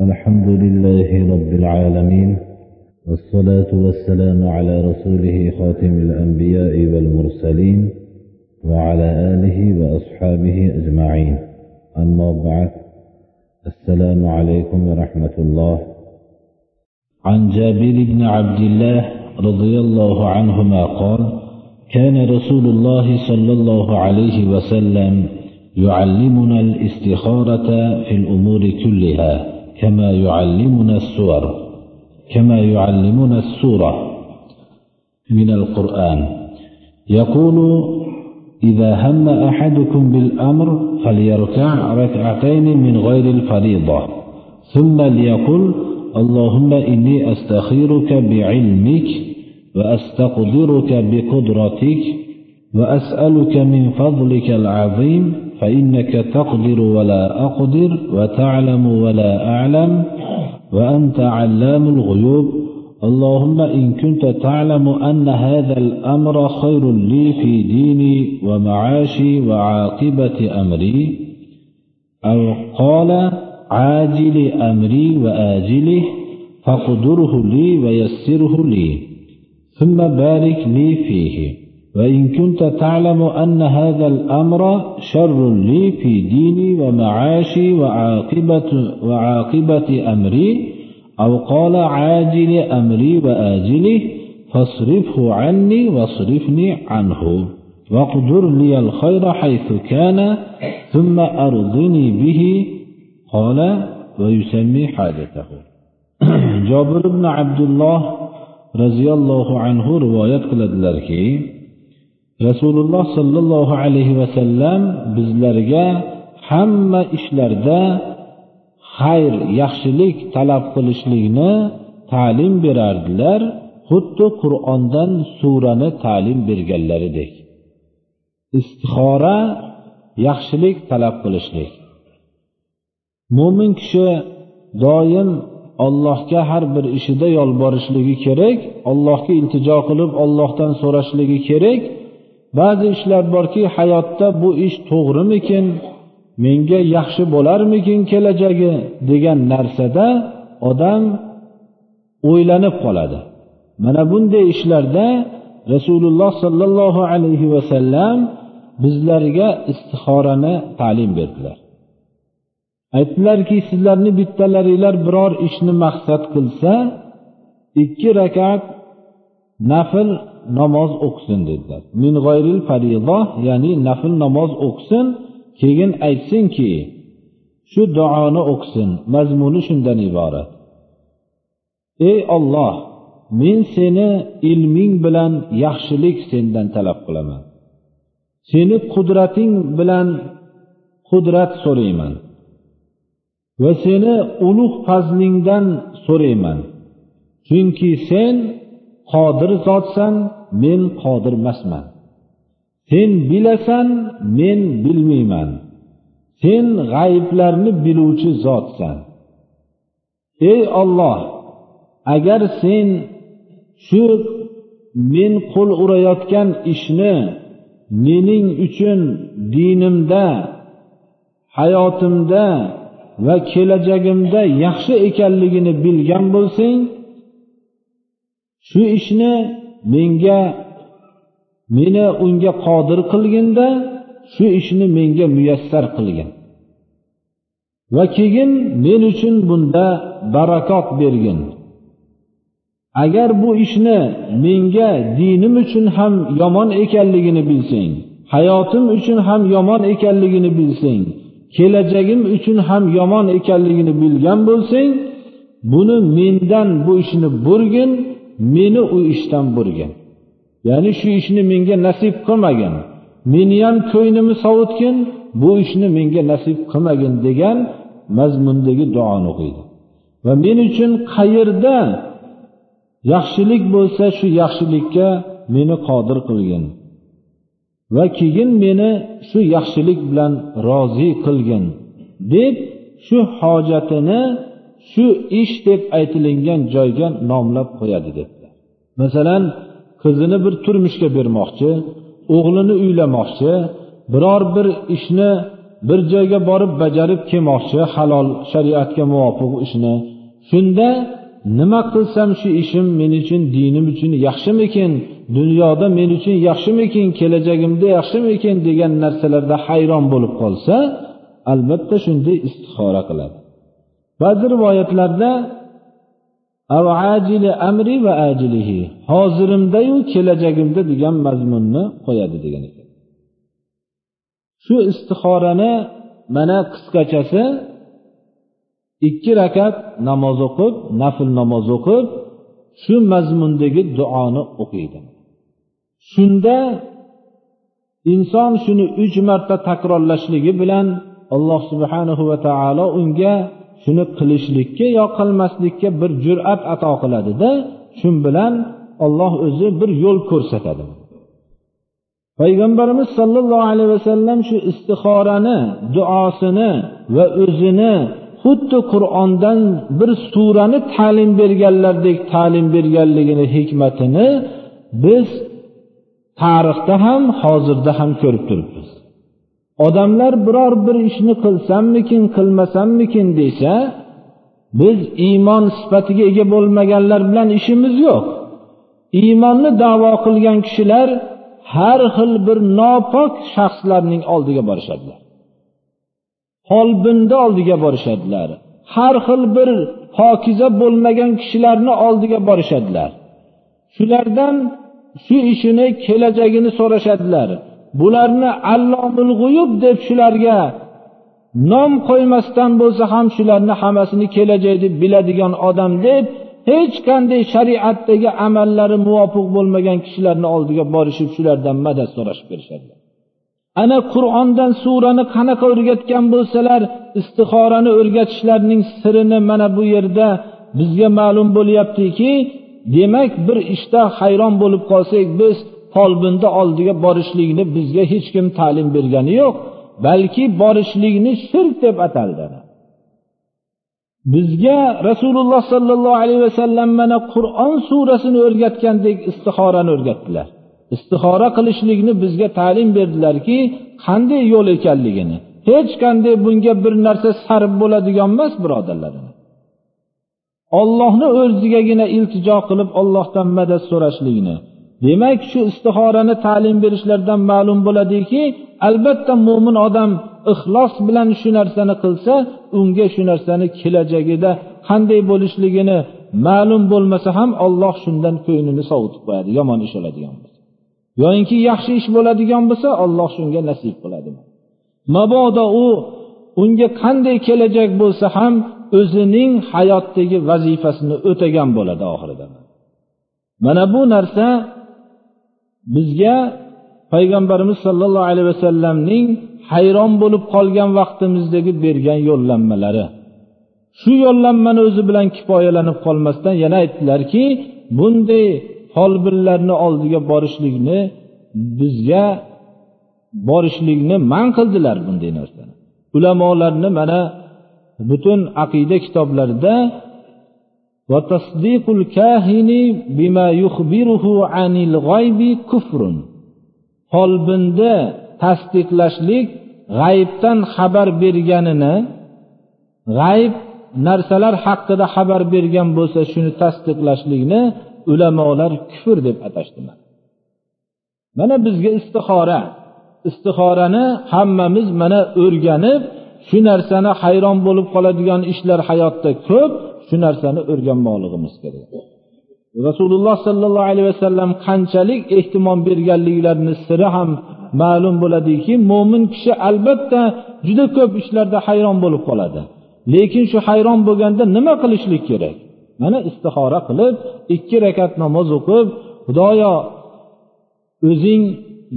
الحمد لله رب العالمين والصلاة والسلام على رسوله خاتم الأنبياء والمرسلين وعلى آله وأصحابه أجمعين. أما بعد السلام عليكم ورحمة الله. عن جابر بن عبد الله رضي الله عنهما قال كان رسول الله صلى الله عليه وسلم يعلمنا الاستخارة في الأمور كلها. كما يعلمنا السور كما يعلمنا السورة من القرآن. يقول إذا هم أحدكم بالأمر فليركع ركعتين من غير الفريضة ثم ليقل اللهم إني أستخيرك بعلمك وأستقدرك بقدرتك وأسألك من فضلك العظيم فإنك تقدر ولا أقدر وتعلم ولا أعلم وأنت علام الغيوب. اللهم إن كنت تعلم أن هذا الأمر خير لي في ديني ومعاشي وعاقبة أمري. أو قال عاجل أمري وآجله فاقدره لي ويسره لي ثم بارك لي فيه. وإن كنت تعلم أن هذا الأمر شر لي في ديني ومعاشي وعاقبة, وعاقبة أمري أو قال عاجل أمري وآجله فاصرفه عني واصرفني عنه. واقدر لي الخير حيث كان ثم أرضني به قال ويسمي حاجته. جابر بن عبد الله roziyallohu anhu rivoyat qiladilarki rasululloh sollallohu alayhi vasallam bizlarga hamma ishlarda xayr yaxshilik talab qilishlikni ta'lim berardilar xuddi qur'ondan surani ta'lim berganlaridek. Istixora yaxshilik talab qilishlik. Mo'min kishi doim allohga har bir ishida yolborishligi kerak allohga iltijo qilib ollohdan so'rashligi kerak ba'zi ishlar borki hayotda bu ish to'g'rimikin menga yaxshi bo'larmikin kelajagi degan narsada odam o'ylanib qoladi. Mana bunday ishlarda rasululloh sollallohu alayhi vasallam bizlarga istixorani ta'lim berdilar. Aytdilarki sizlarni bittalaringlar biror ishni maqsad qilsa ikki rakat nafl namoz o'qisin dedilar. Min g'oyril farizoh ya'ni nafl namoz o'qisin keyin aytsinki shu duoni o'qisin mazmuni shundan iborat. Ey olloh men seni ilming bilan yaxshilik sendan talab qilaman. Seni qudrating bilan qudrat so'rayman. Va seni ulug' fazlingdan so'rayman. Chunki sen qodir zotsan men qodir emasman. Sen bilasan men bilmayman. Sen g'ayiblarni biluvchi zotsan. Ey olloh agar sen shu men qo'l urayotgan ishni mening uchun dinimda hayotimda va kelajagimda yaxshi ekanligini bilgan bo'lsang shu ishni menga meni unga qodir qilginda shu ishni menga muyassar qilgin. Va keyin men uchun bunda barakot bergin. Agar bu ishni menga dinim uchun ham yomon ekanligini bilsang hayotim uchun ham yomon ekanligini bilsang kelajagim uchun ham yomon ekanligini bilgan bo'lsang buni mendan bu ishni burgin meni u ishdan burgin ya'ni shu ishni menga nasib qilmagin. Meni ham ko'nglimni sovutgin bu ishni menga nasib qilmagin degan mazmundagi duoni o'qiydi. Va men uchun qayerda yaxshilik bo'lsa shu yaxshilikka meni qodir qilgin. Va keyin meni shu yaxshilik bilan rozi qilgin deb shu hojatini shu ish deb aytilingan joyga nomlab qo'yadi dedilar masalan qizini bir turmushga bermoqchi o'g'lini uylamoqchi biror bir ishni bir joyga borib bajarib kelmoqchi halol shariatga muvofiq ishni. Shunda nima qilsam shu ishim men uchun dinim uchun yaxshimikin dunyoda men uchun yaxshimikin kelajagimda yaxshimikin degan narsalarda hayron bo'lib qolsa albatta shunday istixora qiladi. Ba'zi rivoyatlarda amri va ajilihi hozirimdayu kelajagimda degan mazmunni qo'yadi degan ekan. Shu istixorani mana qisqachasi ikki rakat namoz o'qib nafl namoz o'qib shu mazmundagi duoni o'qiydi. Shunda inson shuni uch marta takrorlashligi bilan alloh subhanahu va taolo unga shuni qilishlikka yo qilmaslikka bir jur'at ato qiladida shu bilan olloh o'zi bir yo'l ko'rsatadi. Payg'ambarimiz sollallohu alayhi vasallam shu istixorani duosini va o'zini xuddi qur'ondan bir surani ta'lim berganlardek ta'lim berganligini hikmatini biz tarixda ham hozirda ham ko'rib turibmiz. Odamlar biror bir ishni qilsammikin qilmasammikin desa biz iymon sifatiga ega bo'lmaganlar bilan ishimiz yo'q. Iymonni davo qilgan kishilar har xil bir nopok shaxslarning oldiga borishadilar. Folbinni oldiga borishadilar. Har xil bir pokiza bo'lmagan kishilarni oldiga borishadilar. Shulardan shu ishini kelajagini so'rashadilar. Bularni allomul g'uyub deb shularga nom qo'ymasdan bo'lsa ham shularni hammasini deb biladigan odam deb hech qanday shariatdagi amallari muvofiq bo'lmagan kishilarni oldiga borishib shulardan madad so'rashib kelishadilar ana qur'ondan surani qanaqa o'rgatgan bo'lsalar istixorani o'rgatishlarining sirini mana bu yerda bizga ma'lum bo'lyaptiki demak bir ishda hayron bo'lib qolsak biz folbinni oldiga borishlikni bizga hech kim ta'lim bergani yo'q balki borishlikni shirk deb ataldi. Bizga rasululloh sollallohu alayhi vasallam mana qur'on surasini o'rgatgandek istixorani o'rgatdilar. Istixora qilishlikni bizga ta'lim berdilarki qanday yo'l ekanligini hech qanday bunga bir narsa sarf bo'ladigan emas birodarlar ollohni o'zigagina iltijo qilib ollohdan madad so'rashlikni demak shu istixorani ta'lim berishlardan ma'lum bo'ladiki albatta mo'min odam ixlos bilan shu narsani qilsa unga shu narsani kelajagida qanday bo'lishligini ma'lum bo'lmasa ham olloh shundan ko'nglini sovutib qo'yadi yomon ish bo'ladigan bo'lsa. Yoyinki yaxshi ish bo'ladigan bo'lsa olloh shunga nasib qiladi. Mabodo u unga qanday kelajak bo'lsa ham o'zining hayotdagi vazifasini o'tagan bo'ladi oxirida. Mana bu narsa bizga payg'ambarimiz sollallohu alayhi vasallamning hayron bo'lib qolgan vaqtimizdagi bergan yo'llanmalari. Shu yo'llanmani o'zi bilan kifoyalanib qolmasdan yana aytdilarki bunday folbinlarni oldiga borishlikni bizga borishlikni man qildilar bunday narsani. Ulamolarni mana butun aqida kitoblarida وتصديق الكاهن بما يخبره عن الغيب كفر folbinda tasdiqlashlik g'aybdan xabar berganini g'ayb narsalar haqida xabar bergan bo'lsa shuni tasdiqlashlikni ulamolar kufr deb atashdilar mana bizga istixora istixorani hammamiz mana o'rganib shu narsani hayron bo'lib qoladigan ishlar hayotda ko'p shu narsani o'rganmoqligimiz kerak. Rasululloh sollallohu alayhi vasallam qanchalik ehtimom berganliklarini siri ham ma'lum bo'ladiki mo'min kishi albatta juda ko'p ishlarda hayron bo'lib qoladi. Lekin shu hayron bo'lganda nima qilishlik kerak? Mana istixora qilib ikki rakat namoz o'qib xudoyo o'zing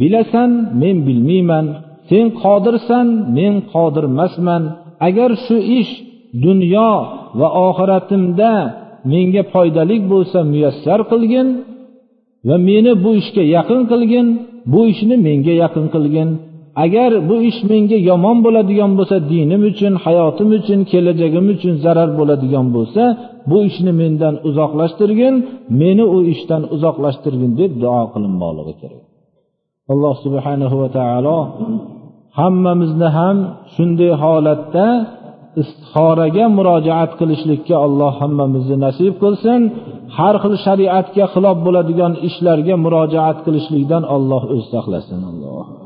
bilasan men bilmayman sen qodirsan men qodir emasman agar shu ish dunyo va oxiratimda menga foydali bo'lsa muyassar qilgin va meni bu ishga yaqin qilgin bu ishni menga yaqin qilgin. Agar bu ish menga yomon bo'ladigan bo'lsa dinim uchun hayotim uchun kelajagim uchun zarar bo'ladigan bo'lsa bu ishni mendan uzoqlashtirgin meni u ishdan uzoqlashtirgin deb duo qilinmoqligi kerak. Alloh subhanahu va taolo hammamizni ham shunday holatda istixoraga murojaat qilishlikka alloh hammamizni nasib qilsin. Har xil shariatga xilof bo'ladigan ishlarga murojaat qilishlikdan alloh o'zi saqlasin. Alloh